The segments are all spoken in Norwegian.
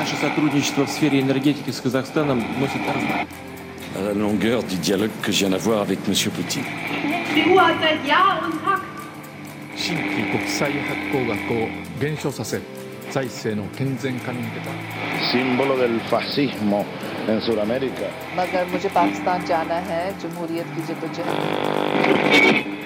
Наше сотрудничество в сфере энергетики с Казахстаном носит à la longueur du dialogue que je viens d'avoir avec M. Poutine. Símbolo del fascismo en Sudamérica. मगर मुझे पाकिस्तान जाना है जमहूरियत की जदोजहद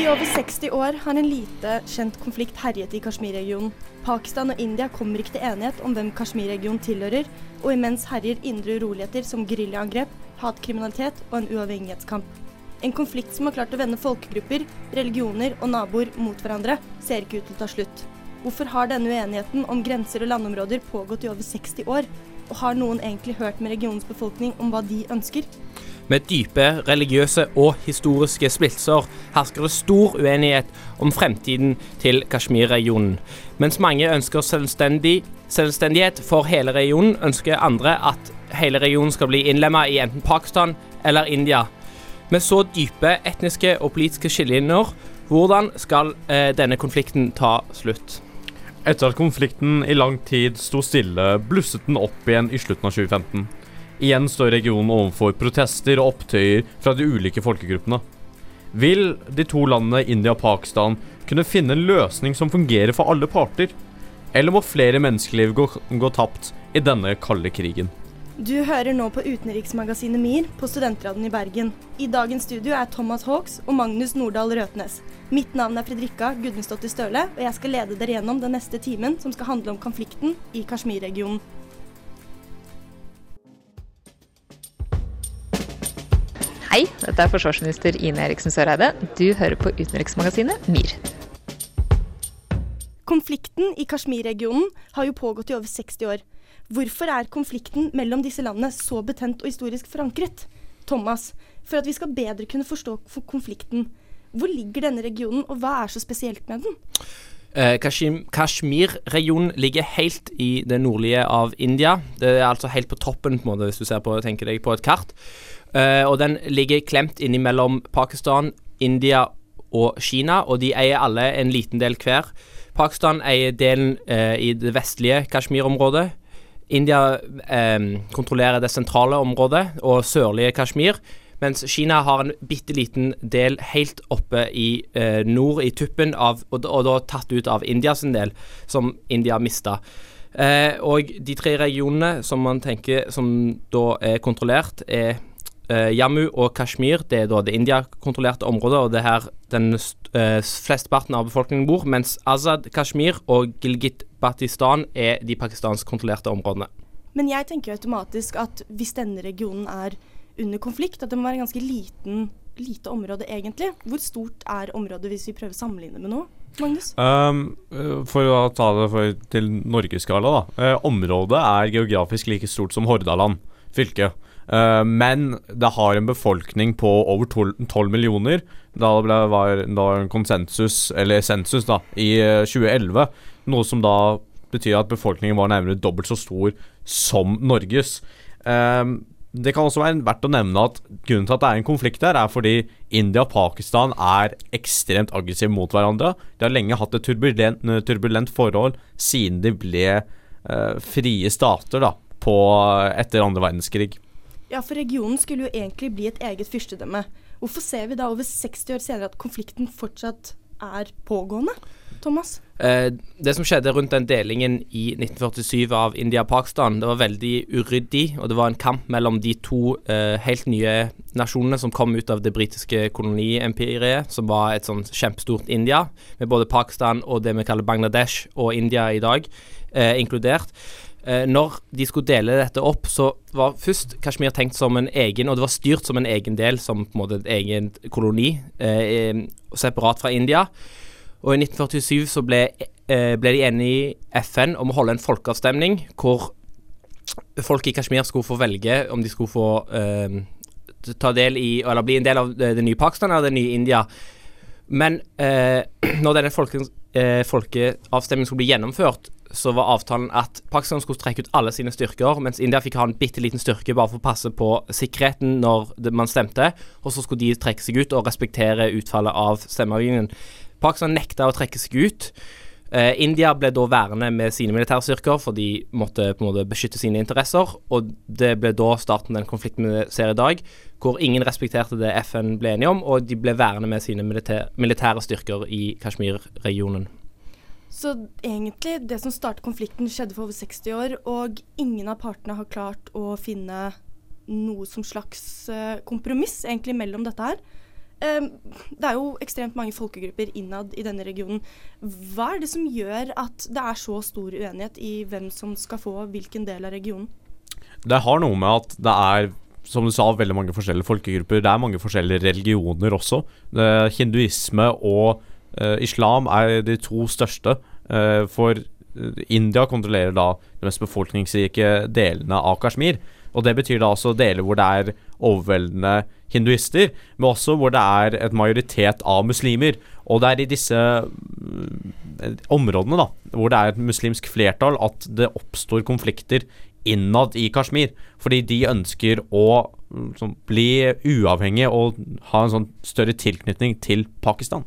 I over 60 år har en lite kjent konflikt herjet i Kashmir-regionen. Pakistan og India kommer ikke til enighet om hvem Kashmir-regionen tilhører, og imens herjer indre uroligheter som geriljaangrep, hatkriminalitet og en uavhengighetskamp. En konflikt som har klart å vende folkegrupper, religioner og naboer mot hverandre, ser ikke ut til å ta slutt. Hvorfor har denne uenigheten om grenser og landområder pågått i over 60 år? Og har noen egentlig hørt med regionens befolkning om hva de ønsker? Med dype religiøse og historiske splittelser hersker det stor uenighet om fremtiden til Kashmir-regionen. Mens mange ønsker selvstendig, selvstendighet for hele regionen, ønsker andre at hele regionen skal bli innlemmet i enten Pakistan eller India. Med så dype etniske og politiske skillelinjer, hvordan skal eh, denne konflikten ta slutt? Etter at konflikten i lang tid sto stille, blusset den opp igjen i slutten av 2015. Igjen står regionen overfor protester og opptøyer fra de ulike folkegruppene. Vil de to landene India og Pakistan kunne finne en løsning som fungerer for alle parter? Eller må flere menneskeliv gå, gå tapt i denne kalde krigen? Du hører nå på utenriksmagasinet MIR på Studentradioen i Bergen. I dagens studio er Thomas Hawks og Magnus Nordahl Røtnes. Mitt navn er Fredrikka Gudnesdottir Støle, og jeg skal lede dere gjennom den neste timen, som skal handle om konflikten i Kashmir-regionen. Hei, dette er forsvarsminister Ine Eriksen Søreide. Du hører på utenriksmagasinet MIR. Konflikten i Kashmir-regionen har jo pågått i over 60 år. Hvorfor er konflikten mellom disse landene så betent og historisk forankret? Thomas, for at vi skal bedre kunne forstå konflikten, hvor ligger denne regionen, og hva er så spesielt med den? Eh, Kashmir-regionen ligger helt i det nordlige av India. Det er altså helt på toppen, på en måte, hvis du ser på, tenker deg på et kart. Eh, og den ligger klemt innimellom Pakistan, India og Kina, og de eier alle en liten del hver. Pakistan eier delen eh, i det vestlige Kashmir-området. India eh, kontrollerer det sentrale området og sørlige Kashmir, mens Kina har en bitte liten del helt oppe i eh, nord, i tuppen, av, og, og da tatt ut av Indias del, som India mista. Eh, og de tre regionene som man tenker som da er kontrollert, er eh, Jammu og Kashmir. Det er da det India-kontrollerte området, og det er her den eh, flesteparten av befolkningen bor. Mens Azad Kashmir og Gilgit-Batistan er de pakistansk-kontrollerte områdene. Men jeg tenker jo automatisk at hvis denne regionen er under konflikt, at det må være en ganske liten, lite område egentlig. Hvor stort er området hvis vi prøver å sammenligne med noe? Magnus? Um, for å ta det for, til norgesskala, da. Eh, området er geografisk like stort som Hordaland fylke. Eh, men det har en befolkning på over 12, 12 millioner. Da det var da en konsensus, eller sensus, da, i eh, 2011. Noe som da betyr at befolkningen var nærmere dobbelt så stor som Norges. Um, det kan også være verdt å nevne at grunnen til at det er en konflikt der, er fordi India og Pakistan er ekstremt aggressive mot hverandre. De har lenge hatt et turbulent, turbulent forhold siden de ble eh, frie stater da, på, etter andre verdenskrig. Ja, for regionen skulle jo egentlig bli et eget fyrstedømme. Hvorfor ser vi da over 60 år senere at konflikten fortsatt er pågående? Thomas? Eh, det som skjedde rundt den delingen i 1947 av India og Pakistan, det var veldig uryddig, og det var en kamp mellom de to eh, helt nye nasjonene som kom ut av det britiske koloniempiriet, som var et sånn kjempestort India, med både Pakistan og det vi kaller Bangladesh og India i dag, eh, inkludert. Eh, når de skulle dele dette opp, så var først Kashmir tenkt som en egen, og det var styrt som en egen del, som på en måte en egen koloni, eh, separat fra India. Og i 1947 så ble, eh, ble de enige i FN om å holde en folkeavstemning hvor folk i Kashmir skulle få velge om de skulle få eh, ta del i, eller bli en del av det, det nye Pakistan eller det nye India. Men eh, når denne folke, eh, folkeavstemningen skulle bli gjennomført, så var avtalen at Pakistan skulle trekke ut alle sine styrker, mens India fikk ha en bitte liten styrke bare for å passe på sikkerheten når man stemte, og så skulle de trekke seg ut og respektere utfallet av stemmeavgivningen. Pakistan nekta å trekke seg ut, Eh, India ble da værende med sine militære styrker, for de måtte på en måte beskytte sine interesser. Og det ble da starten den konflikten vi ser i dag, hvor ingen respekterte det FN ble enige om, og de ble værende med sine militære styrker i Kashmir-regionen. Så egentlig, det som startet konflikten, skjedde for over 60 år, og ingen av partene har klart å finne noe som slags uh, kompromiss egentlig mellom dette her. Um, det er jo ekstremt mange folkegrupper innad i denne regionen. Hva er det som gjør at det er så stor uenighet i hvem som skal få hvilken del av regionen? Det har noe med at det er som du sa, veldig mange forskjellige folkegrupper. Det er mange forskjellige religioner også. Det, hinduisme og uh, islam er de to største. Uh, for India kontrollerer da de mest befolkningsrike delene av Kashmir. Og Det betyr da også deler hvor det er overveldende hinduister, men også hvor det er et majoritet av muslimer. Og det er i disse mm, områdene da, hvor det er et muslimsk flertall at det oppstår konflikter innad i Kashmir. Fordi de ønsker å mm, sånn, bli uavhengige og ha en sånn større tilknytning til Pakistan.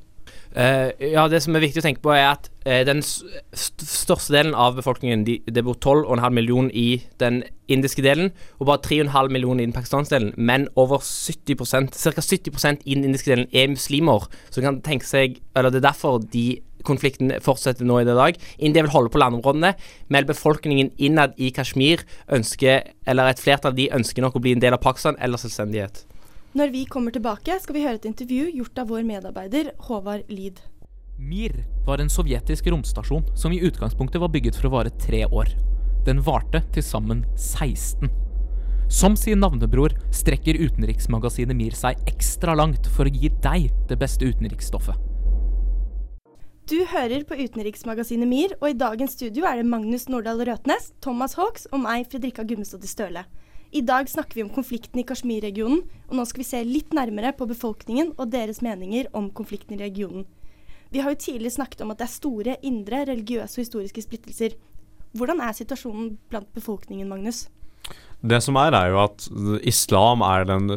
Uh, ja, Det som er viktig å tenke på, er at uh, den st største delen av befolkningen de, Det bor 12,5 millioner i den indiske delen, og bare 3,5 millioner i den pakistanske delen. Men over 70% ca. 70% i den indiske delen er muslimer. Så kan tenke seg Eller det er derfor de konflikten fortsetter nå i det dag. India vil holde på landområdene, men befolkningen innad i Kashmir ønsker, eller et flertall av de ønsker nok å bli en del av Pakistan eller selvstendighet. Når vi kommer tilbake, skal vi høre et intervju gjort av vår medarbeider Håvard Lid. Mir var en sovjetisk romstasjon som i utgangspunktet var bygget for å vare tre år. Den varte til sammen 16. Som sin navnebror strekker utenriksmagasinet Mir seg ekstra langt for å gi deg det beste utenriksstoffet. Du hører på utenriksmagasinet MIR, og i dagens studio er det Magnus Nordahl Røtnes, Thomas Hawks og meg, Fredrikka Gummestad Støle. I dag snakker vi om konflikten i Kashmir-regionen, og nå skal vi se litt nærmere på befolkningen og deres meninger om konflikten i regionen. Vi har jo tidligere snakket om at det er store indre religiøse og historiske splittelser. Hvordan er situasjonen blant befolkningen, Magnus? Det som er, er jo at islam er den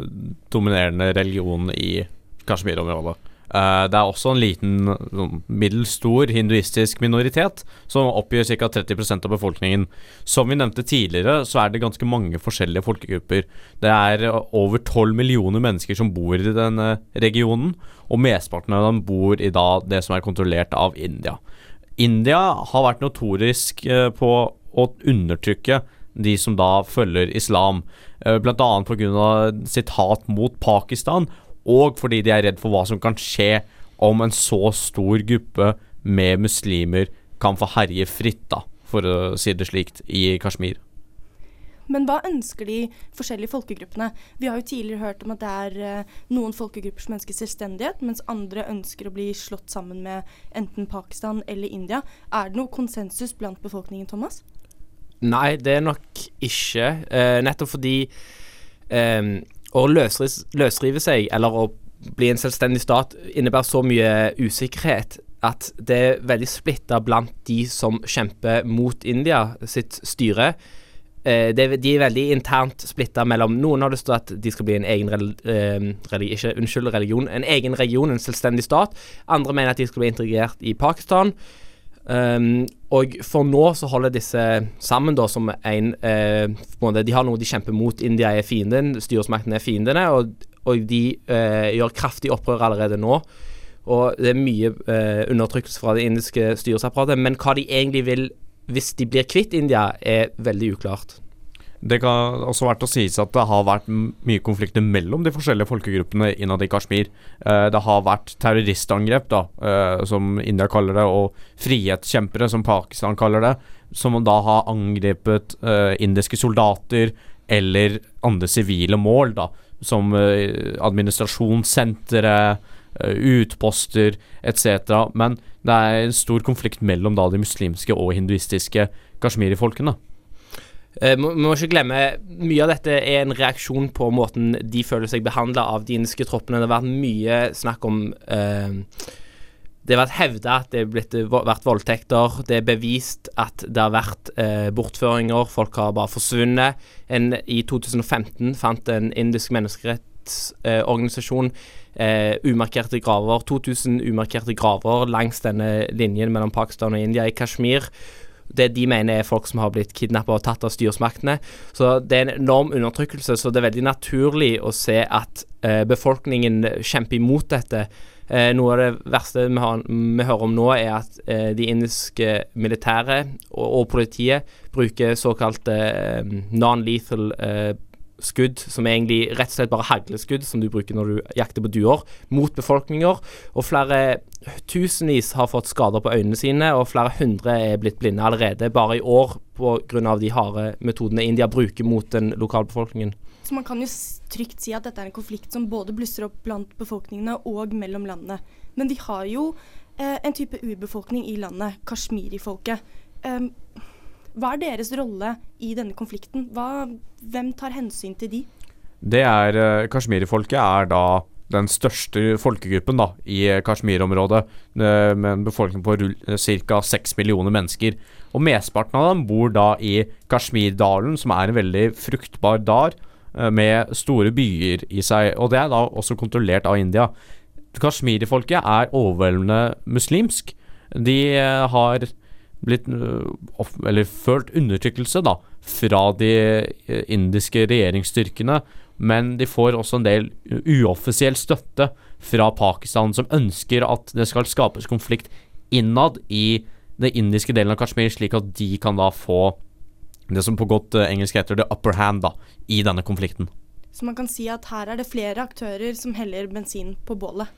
dominerende religionen i Kashmir-området. Uh, det er også en liten, sånn, middels stor hinduistisk minoritet, som oppgjør ca. 30% av befolkningen. Som vi nevnte tidligere, så er det ganske mange forskjellige folkegrupper. Det er over 12 millioner mennesker som bor i denne regionen, og mesteparten av dem bor i da det som er kontrollert av India. India har vært notorisk på å undertrykke de som da følger islam, bl.a. pga. sitt hat mot Pakistan og fordi de er redd for hva som kan skje om en så stor gruppe med muslimer kan få herje fritt, da, for å si det slikt, i Kashmir. Men hva ønsker de forskjellige folkegruppene? Vi har jo tidligere hørt om at det er uh, noen folkegrupper som ønsker selvstendighet, mens andre ønsker å bli slått sammen med enten Pakistan eller India. Er det noe konsensus blant befolkningen, Thomas? Nei, det er nok ikke. Eh, nettopp fordi um, å løsrive seg, eller å bli en selvstendig stat, innebærer så mye usikkerhet at det er veldig splitta blant de som kjemper mot India sitt styre. Eh, de er veldig internt splitta mellom Noen har lyst til at de skal bli en egen eh, religi, ikke, unnskyld, religion, en egen region, en selvstendig stat. Andre mener at de skal bli integrert i Pakistan. Um, og for nå så holder disse sammen da som én eh, De har noe de kjemper mot. India er fienden, styresmaktene er fiendene, og, og de eh, gjør kraftig opprør allerede nå. Og det er mye eh, undertrykkelse fra det indiske styresapparatet. Men hva de egentlig vil hvis de blir kvitt India, er veldig uklart. Det kan også vært å sies at det har vært mye konflikter mellom de forskjellige folkegruppene innad i Kashmir. Eh, det har vært terroristangrep, da, eh, som India kaller det, og frihetskjempere, som Pakistan kaller det, som da har angrepet eh, indiske soldater eller andre sivile mål, da, som administrasjonssentre, utposter etc. Men det er en stor konflikt mellom da de muslimske og hinduistiske kashmiri-folkene. Uh, må, må ikke glemme Mye av dette er en reaksjon på måten de føler seg behandla av de indiske troppene. Det har vært mye snakk om eh, Det har vært hevda at det har blitt, vært voldtekter. Det er bevist at det har vært eh, bortføringer. Folk har bare forsvunnet. En, I 2015 fant en indisk menneskerettsorganisasjon eh, umarkerte graver. 2000 umarkerte graver langs denne linjen mellom Pakistan og India i Kashmir. Det de mener er folk som har blitt kidnappa og tatt av styresmaktene. Så det er en enorm undertrykkelse, så det er veldig naturlig å se at eh, befolkningen kjemper imot dette. Eh, noe av det verste vi, har, vi hører om nå, er at eh, de indiske militære og, og politiet bruker såkalte eh, non-lethal eh, skudd, som er egentlig rett og slett bare hagleskudd som du bruker når du jakter på duer, mot befolkninger. Og flere tusenvis har fått skader på øynene sine, og flere hundre er blitt blinde allerede bare i år pga. de harde metodene India bruker mot den lokalbefolkningen. Så man kan jo trygt si at dette er en konflikt som både blusser opp blant befolkningene og mellom landene. Men de har jo eh, en type urbefolkning i landet, kashmiri-folket. Um, hva er deres rolle i denne konflikten? Hva, hvem tar hensyn til de? Det er uh, Kashmiri-folket er da den største folkegruppen da, i eh, Kashmir-området, eh, med en befolkning på ca. 6 millioner mennesker. Og Mesteparten av dem bor da i Kashmirdalen, som er en veldig fruktbar eh, med store byer i seg. Og det er da også kontrollert av India. Kashmiri-folket er overveldende muslimsk. De eh, har blitt eller følt undertrykkelse da, fra de øh, indiske regjeringsstyrkene, men de får også en del uoffisiell støtte fra Pakistan, som ønsker at det skal skapes konflikt innad i den indiske delen av Kashmir, slik at de kan da få det som på godt øh, engelsk heter the upper hand da, i denne konflikten. Så man kan si at her er det flere aktører som heller bensin på bålet.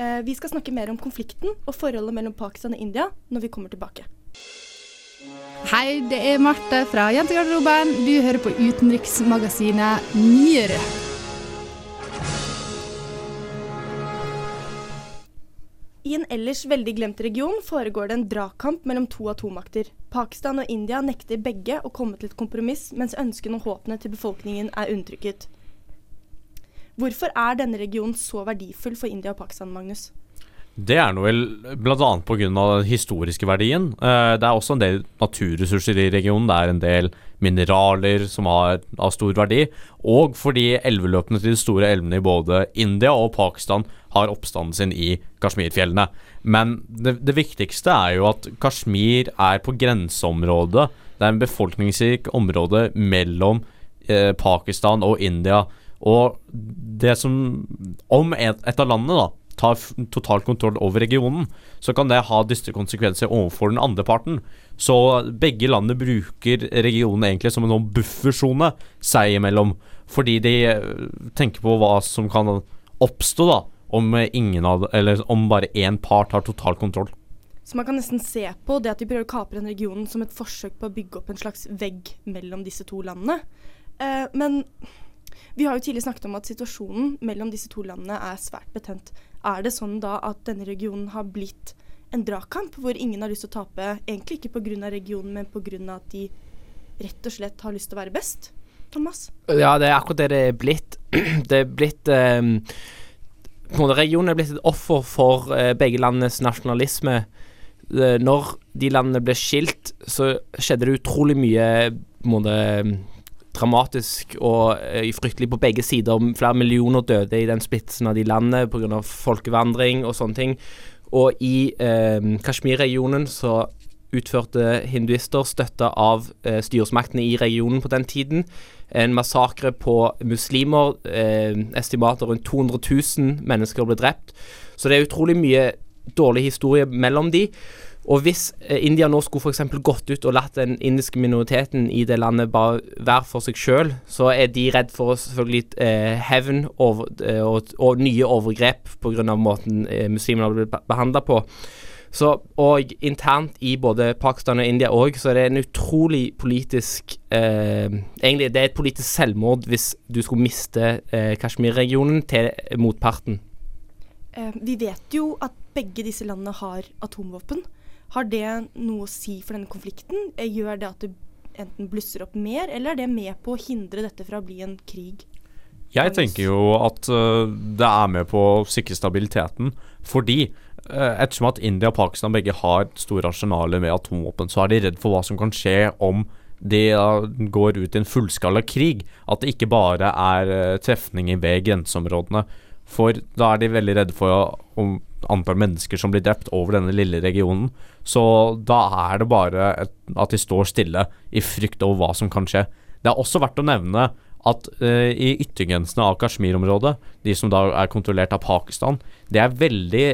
Eh, vi skal snakke mer om konflikten og forholdet mellom Pakistan og India når vi kommer tilbake. Hei, det er Marte fra Jentegarderoben. Du hører på utenriksmagasinet Nyere. I en ellers veldig glemt region foregår det en dragkamp mellom to atommakter. Pakistan og India nekter begge å komme til et kompromiss, mens ønskene og håpene til befolkningen er undertrykket. Hvorfor er denne regionen så verdifull for India og Pakistan, Magnus? Det er noe vel bl.a. pga. den historiske verdien. Eh, det er også en del naturressurser i regionen. Det er en del mineraler som har av stor verdi. Og fordi elveløpene til de store elvene i både India og Pakistan har oppstanden sin i Kashmir-fjellene. Men det, det viktigste er jo at Kashmir er på grenseområdet. Det er en befolkningsrik område mellom eh, Pakistan og India. Og det som Om et, et av landene da tar total kontroll over regionen, så kan det ha dystre konsekvenser overfor den andre parten. Så begge landene bruker regionen egentlig som en sånn buffersone seg imellom, fordi de eh, tenker på hva som kan oppstå da om av om bare én part har total kontroll. Så man kan nesten se på det at de prøver å kapre den regionen som et forsøk på å bygge opp en slags vegg mellom disse to landene. Eh, men vi har jo tidligere snakket om at situasjonen mellom disse to landene er svært betent. Er det sånn da at denne regionen har blitt en dragkamp, hvor ingen har lyst til å tape, egentlig ikke pga. regionen, men pga. at de rett og slett har lyst til å være best? Thomas? Ja, det er akkurat det det er blitt. Det er blitt um, Regionen er blitt et offer for uh, begge landenes nasjonalisme. Uh, når de landene ble skilt, så skjedde det utrolig mye måte dramatisk og eh, fryktelig på begge sider. Flere millioner døde i den splittelsen av de landene pga. folkevandring og sånne ting. Og i eh, Kashmir-regionen så utførte hinduister, støtta av eh, styresmaktene i regionen på den tiden, en massakre på muslimer. Eh, estimater rundt 200 000 mennesker ble drept. Så det er utrolig mye dårlig historie mellom de. Og hvis eh, India nå skulle f.eks. gått ut og latt den indiske minoriteten i det landet bare være for seg sjøl, så er de redd for selvfølgelig eh, hevn over, eh, og, og nye overgrep pga. måten eh, muslimene har blitt behandla på. Så, og internt i både Pakistan og India òg, så er det en utrolig politisk eh, Egentlig det er et politisk selvmord hvis du skulle miste eh, Kashmir-regionen til motparten. Eh, vi vet jo at begge disse landene har atomvåpen. Har det noe å si for denne konflikten? Eh, Gjør det at det enten blusser opp mer, eller er det med på å hindre dette fra å bli en krig? Jeg tenker jo at uh, det er med på å sikre stabiliteten, fordi uh, ettersom at India og Pakistan begge har store arsenaler med atomvåpen, så er de redd for hva som kan skje om de uh, går ut i en fullskala krig. At det ikke bare er trefninger ved grenseområdene. For da er de veldig redde for om antall mennesker som blir drept over denne lille regionen. Så da er det bare et, at de står stille i frykt over hva som kan skje. Det er også verdt å nevne at uh, i yttergrensene av Kashmir-området, de som da er kontrollert av Pakistan, det er veldig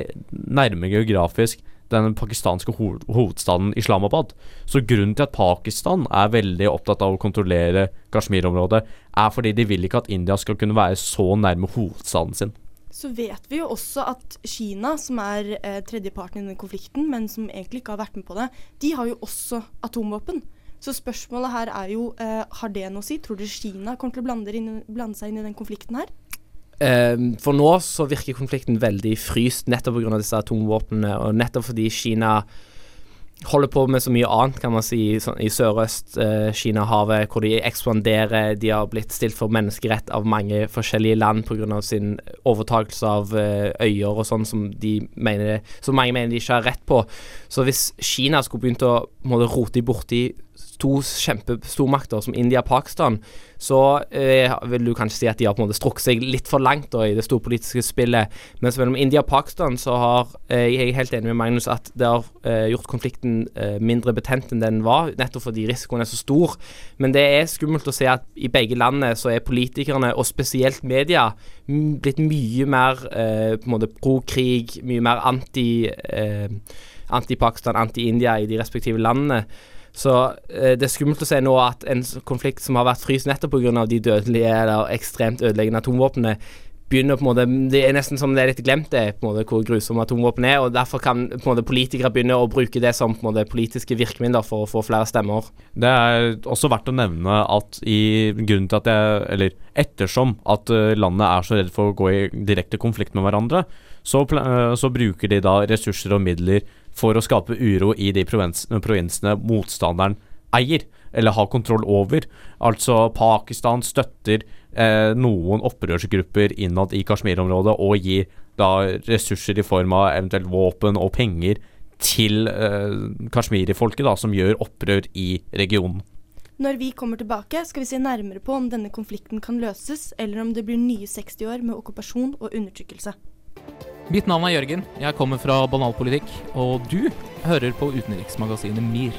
nærme geografisk den pakistanske ho hovedstaden Islamabad. Så grunnen til at Pakistan er veldig opptatt av å kontrollere Kashmir-området, er fordi de vil ikke at India skal kunne være så nærme hovedstaden sin. Så vet vi jo også at Kina, som er eh, tredjeparten i denne konflikten, men som egentlig ikke har vært med på det, de har jo også atomvåpen. Så spørsmålet her er jo, eh, har det noe å si? Tror dere Kina kommer til å blande, inn, blande seg inn i den konflikten her? Um, for nå så virker konflikten veldig fryst nettopp pga. disse atomvåpnene, og nettopp fordi Kina holder på med så mye annet, kan man si, i, i sørøst-Kina-havet, eh, hvor de ekspanderer. De har blitt stilt for menneskerett av mange forskjellige land pga. sin overtakelse av eh, øyer og sånn som, de mener, som mange mener de ikke har rett på. Så hvis Kina skulle begynt å måtte, rote borti to kjempestormakter som India og Pakistan, så eh, vil du kanskje si at de har på en måte strukket seg litt for langt da, i det storpolitiske spillet. Mens mellom India og Pakistan så har eh, jeg er helt enig med Magnus at det har eh, gjort konflikten eh, mindre betent enn den var, nettopp fordi risikoen er så stor. Men det er skummelt å se at i begge landene så er politikerne, og spesielt media, blitt mye mer eh, på en måte pro-krig, mye mer anti eh, anti-Pakistan, anti-India i de respektive landene. Så eh, det er skummelt å se nå at en konflikt som har vært fryst nettopp pga. de dødelige eller ekstremt ødeleggende atomvåpnene, begynner på en måte Det er nesten som det er litt glemt det, på en måte hvor grusomme atomvåpen er. og Derfor kan på en måte politikere begynne å bruke det som på en måte politiske virkemidler for å få flere stemmer. Det er også verdt å nevne at i grunnen til at jeg Eller ettersom at eh, landet er så redd for å gå i direkte konflikt med hverandre, så, eh, så bruker de da ressurser og midler for å skape uro i de provinsene motstanderen eier, eller har kontroll over. Altså Pakistan støtter eh, noen opprørsgrupper innad i Kashmir-området og gir da ressurser i form av eventuelt våpen og penger til eh, kashmiri-folket, som gjør opprør i regionen. Når vi kommer tilbake, skal vi se nærmere på om denne konflikten kan løses, eller om det blir nye 60 år med okkupasjon og undertrykkelse. Mitt navn er Jørgen. Jeg kommer fra Banalpolitikk. Og du hører på utenriksmagasinet MIR.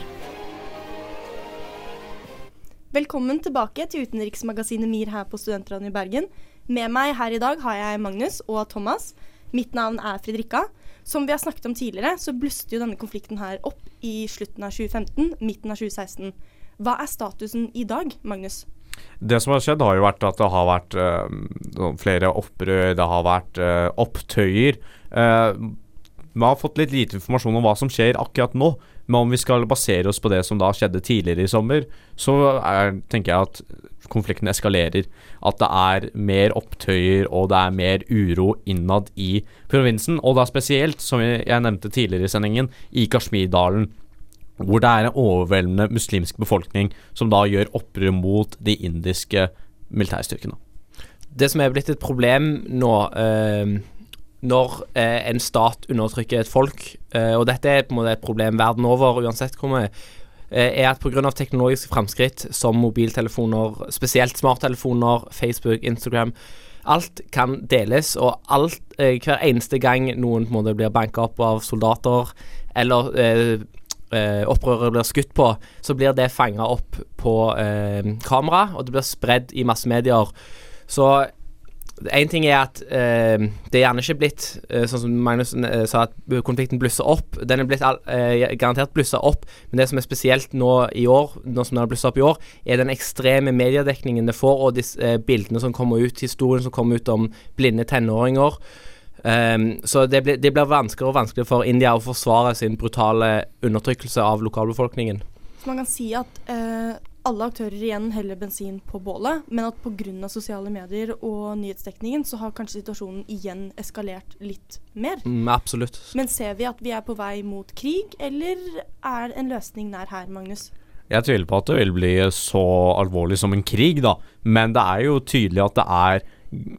Velkommen tilbake til utenriksmagasinet MIR her på Studentradioen i Bergen. Med meg her i dag har jeg Magnus og Thomas. Mitt navn er Fredrikka. Som vi har snakket om tidligere, så blusset jo denne konflikten her opp i slutten av 2015, midten av 2016. Hva er statusen i dag, Magnus? Det som har skjedd, har jo vært at det har vært uh, flere opprør, det har vært uh, opptøyer. Uh, vi har fått litt lite informasjon om hva som skjer akkurat nå, men om vi skal basere oss på det som da skjedde tidligere i sommer, så er, tenker jeg at konflikten eskalerer. At det er mer opptøyer og det er mer uro innad i provinsen. Og da spesielt, som jeg nevnte tidligere i sendingen, i Kashmirdalen hvor det er en overveldende muslimsk befolkning som da gjør opprør mot de indiske militærstyrkene. Det som er blitt et problem nå, eh, når eh, en stat undertrykker et folk, eh, og dette er på en måte et problem verden over uansett hvor vi eh, er at pga. teknologiske framskritt som mobiltelefoner, spesielt smarttelefoner, Facebook, Instagram Alt kan deles, og alt, eh, hver eneste gang noen på en måte blir banka opp av soldater eller eh, opprøret blir skutt på, så blir det fanga opp på eh, kamera, og det blir spredd i massemedier. Så Én ting er at eh, det er gjerne ikke blitt eh, sånn som Magnus eh, sa, at konflikten blusser opp. Den er blitt eh, garantert blussa opp, men det som er spesielt nå i år, nå som den har blussa opp i år, er den ekstreme mediedekningen det får, og disse eh, bildene som kommer ut, historien som kommer ut om blinde tenåringer. Um, så det blir, det blir, vanskeligere og vanskeligere for India å forsvare sin brutale undertrykkelse av lokalbefolkningen. Så man kan si at uh, alle aktører igjen heller bensin på bålet, men at pga. sosiale medier og nyhetsdekningen så har kanskje situasjonen igjen eskalert litt mer. Mm, absolutt. Men ser vi at vi er på vei mot krig, eller er en løsning nær her, Magnus? Jeg tviler på at det vil bli så alvorlig som en krig, da. Men det er jo tydelig at det er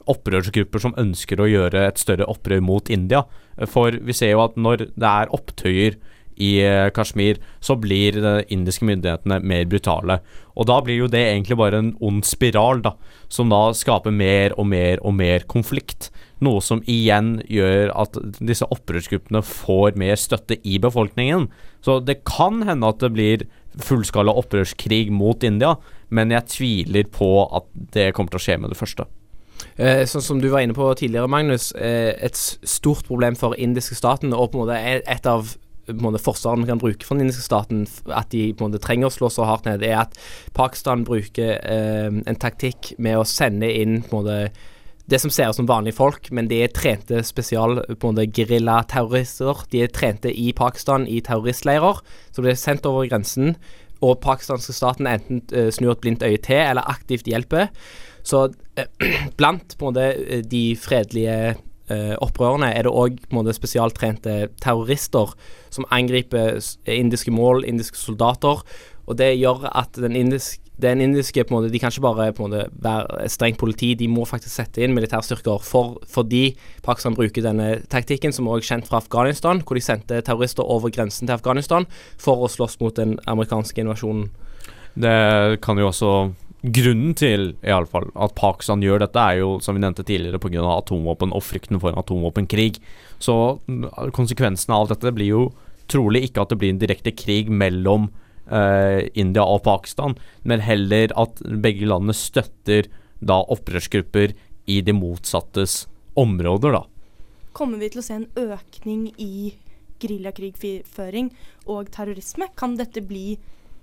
opprørsgrupper som ønsker å gjøre et større opprør mot India. For vi ser jo at når det er opptøyer i eh, Kashmir, så blir de indiske myndighetene mer brutale. Og da blir jo det egentlig bare en ond spiral, da, som da skaper mer og mer og mer konflikt. Noe som igjen gjør at disse opprørsgruppene får mer støtte i befolkningen. Så det kan hende at det blir fullskala opprørskrig mot India, men jeg tviler på at det kommer til å skje med det første. Eh, sånn som du var inne på tidligere, Magnus. Eh, et stort problem for indiske staten, og på en måte et av måte forsvarene vi kan bruke for den indiske staten, at de på en måte trenger å slå så hardt ned, er at Pakistan bruker eh, en taktikk med å sende inn på en måte det som ser ut som vanlige folk, men de er trente spesial på en måte geriljaterrorister. De er trente i Pakistan i terroristleirer, som blir sendt over grensen. Og pakistanske staten enten eh, snur et blindt øye til, eller aktivt hjelper. Så blant på en måte eh, de fredelige eh, opprørerne er det òg spesialtrente terrorister som angriper indiske mål, indiske soldater. Og det gjør at den indiske den indiske på en måte, De kan ikke bare på en måte være strengt politi, de må faktisk sette inn militærstyrker for, fordi Pakistan bruker denne taktikken, som også er kjent fra Afghanistan, hvor de sendte terrorister over grensen til Afghanistan for å slåss mot den amerikanske invasjonen. Det kan jo også Grunnen til i alle fall, at Pakistan gjør dette, er jo som vi nevnte tidligere pga. atomvåpen og frykten for en atomvåpenkrig. Så konsekvensene konsekvensen av dette blir jo trolig ikke at det blir en direkte krig mellom uh, India og Pakistan, men heller at begge landene støtter da opprørsgrupper i de motsattes områder, da. Kommer vi til å se en økning i geriljakrigføring og terrorisme? Kan dette bli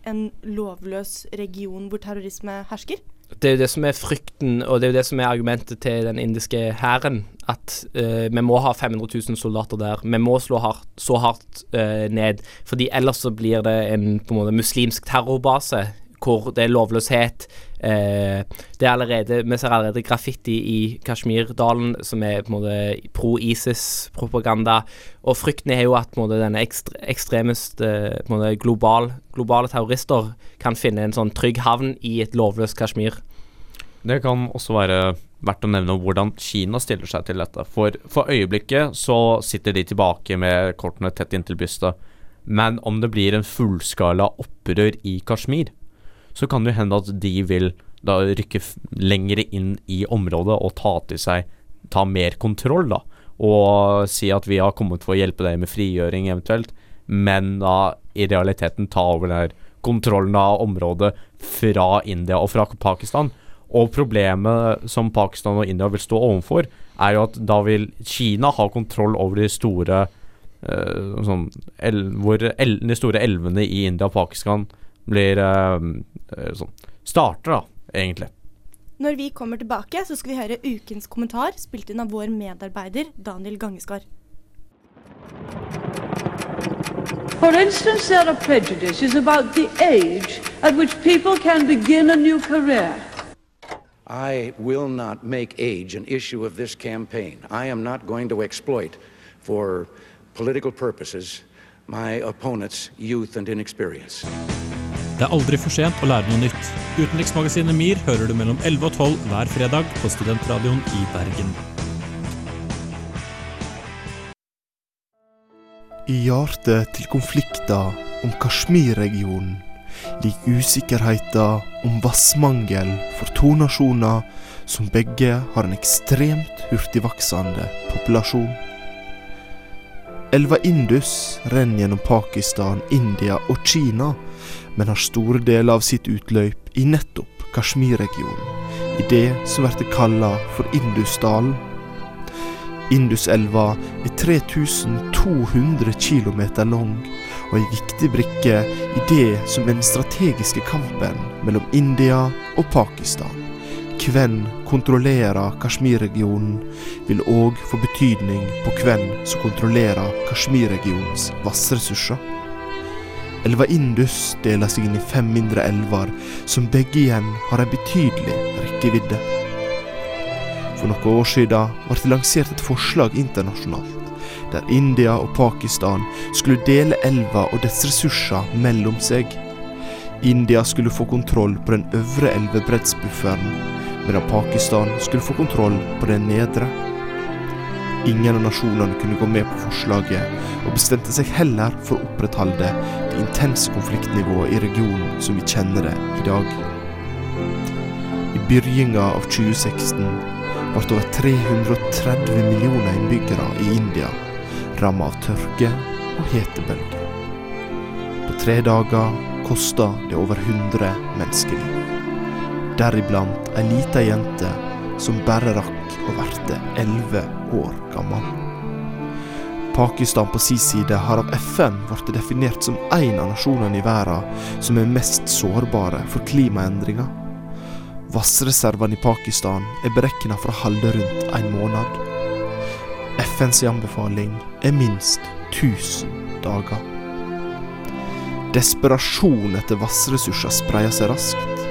en lovløs region hvor terrorisme hersker? Det er jo det som er frykten, og det er jo det som er argumentet til den indiske hæren. At uh, vi må ha 500 000 soldater der. Vi må slå hardt, så hardt uh, ned. Fordi ellers så blir det en på en måte muslimsk terrorbase hvor det er lovløshet. Eh, det er allerede, vi ser allerede graffiti i Kashmirdalen som er på en måte pro-ISIS-propaganda. Og frykten er jo at på en måte, denne ekstre, ekstremist eh, på en måte, global, globale terrorister kan finne en sånn trygg havn i et lovløst Kashmir. Det kan også være verdt å nevne hvordan Kina stiller seg til dette. For, for øyeblikket så sitter de tilbake med kortene tett inntil brystet. Men om det blir en fullskala opprør i Kashmir, så kan det hende at de vil da rykke lengre inn i området og ta til seg Ta mer kontroll, da. Og si at vi har kommet for å hjelpe deg med frigjøring eventuelt, men da i realiteten ta over den her kontrollen av området fra India og fra Pakistan. Og problemet som Pakistan og India vil stå overfor, er jo at da vil Kina ha kontroll over de store eh, sånn, el, hvor el, de store elvene i India og Pakistan blir eh, sånn Starter, da, egentlig. Når vi kommer tilbake, så skal vi høre ukens kommentar, spilt inn av vår medarbeider Daniel Gangeskar. For instance, there are prejudices about the age at which people can begin a new career. I will not make age an issue of this campaign. I am not going to exploit, for political purposes, my opponent's youth and inexperience. Det er aldri for sent å lære noe nytt. Utenriksmagasinet MIR hører du mellom 11 og 12 hver fredag på Studentradioen i Bergen. I hjertet til konflikter om Kashmir-regionen ligger usikkerheten om vassmangel for to nasjoner som begge har en ekstremt hurtigvoksende populasjon. Elva Indus renner gjennom Pakistan, India og Kina, men har store deler av sitt utløp i nettopp Kashmir-regionen, i det som blir kalla for Indusdalen. Induselva er 3200 km lang og ei viktig brikke i det som er den strategiske kampen mellom India og Pakistan. Hvem kontrollerer Kashmir-regionen, vil òg få betydning på hvem som kontrollerer Kashmir-regionens vannressurser. Elva Indus deler seg inn i fem mindre elver, som begge igjen har en betydelig rekkevidde. For noen år siden ble det lansert et forslag internasjonalt, der India og Pakistan skulle dele elva og dets ressurser mellom seg. India skulle få kontroll på den øvre elvebreddsbufferen, medan Pakistan skulle få kontroll på den nedre. Ingen av nasjonene kunne gå med på forslaget, og bestemte seg heller for å opprettholde det intense konfliktnivået i regionen som vi kjenner det i dag. I begynnelsen av 2016 ble over 330 millioner innbyggere i India rammet av tørke og hetebølger. På tre dager kosta det over 100 menneskeliv. Deriblant ei lita jente som bare rakk å verte 11 år gammel. Pakistan på sin side har av FN blitt definert som en av nasjonene i verden som er mest sårbare for klimaendringer. Vassreservene i Pakistan er beregna for å holde rundt en måned. FNs anbefaling er minst 1000 dager. Desperasjon etter vassressurser spreier seg raskt.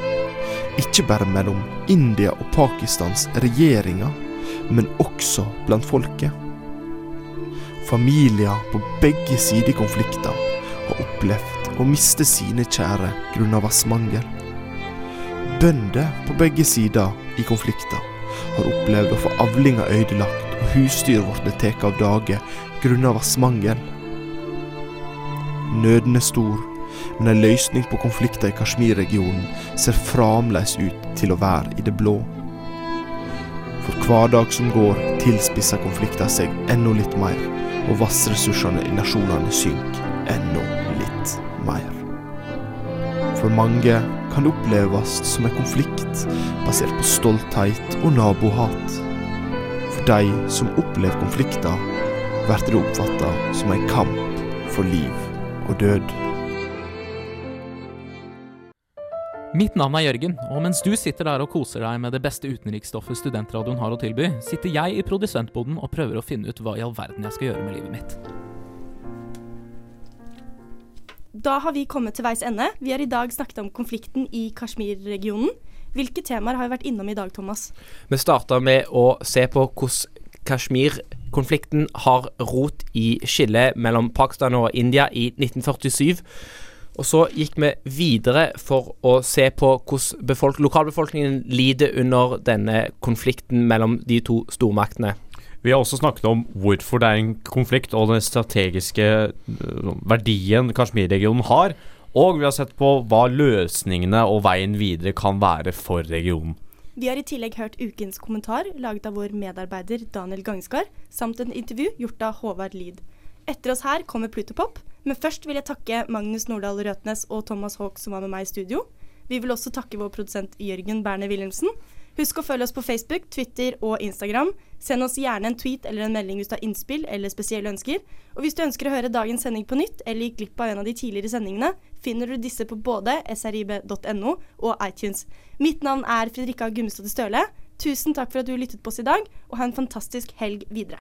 Ikke bare mellom India og Pakistans regjeringer, men også blant folket. Familier på begge sider i konflikter har opplevd å miste sine kjære grunnet vassmangel. Bønder på begge sider i konflikter har opplevd å få avlinger ødelagt og husdyr blitt tatt av dage grunnet vassmangel. Nøden er stor, men en løsning på konflikter i Kashmir-regionen ser fremdeles ut til å være i det blå. For hver dag som går, tilspisser konflikter seg enda litt mer, og vassressursene i nasjonene synker enda litt mer. For mange kan det oppleves som en konflikt basert på stolthet og nabohat. For de som opplever konflikter, blir det oppfatta som en kamp for liv og død. Mitt navn er Jørgen, og mens du sitter der og koser deg med det beste utenriksstoffet studentradioen har å tilby, sitter jeg i produsentboden og prøver å finne ut hva i all verden jeg skal gjøre med livet mitt. Da har vi kommet til veis ende. Vi har i dag snakket om konflikten i Kashmir-regionen. Hvilke temaer har vi vært innom i dag, Thomas? Vi starta med å se på hvordan Kashmir-konflikten har rot i skillet mellom Pakistan og India i 1947. Og så gikk vi videre for å se på hvordan befolk lokalbefolkningen lider under denne konflikten mellom de to stormaktene. Vi har også snakket om hvorfor det er en konflikt, og den strategiske øh, verdien Kashmir-regionen har. Og vi har sett på hva løsningene og veien videre kan være for regionen. Vi har i tillegg hørt ukens kommentar, laget av vår medarbeider Daniel Gangskar, samt en intervju gjort av Håvard Lid. Etter oss her kommer Plutopop, men først vil jeg takke Magnus Nordahl Røtnes og Thomas Haak som var med meg i studio. Vi vil også takke vår produsent Jørgen Berner Wilhelmsen. Husk å følge oss på Facebook, Twitter og Instagram. Send oss gjerne en tweet eller en melding hvis du har innspill eller spesielle ønsker. Og hvis du ønsker å høre dagens sending på nytt, eller gikk glipp av en av de tidligere sendingene, finner du disse på både srib.no og iTunes. Mitt navn er Fredrika Gummestad Støle. Tusen takk for at du lyttet på oss i dag, og ha en fantastisk helg videre.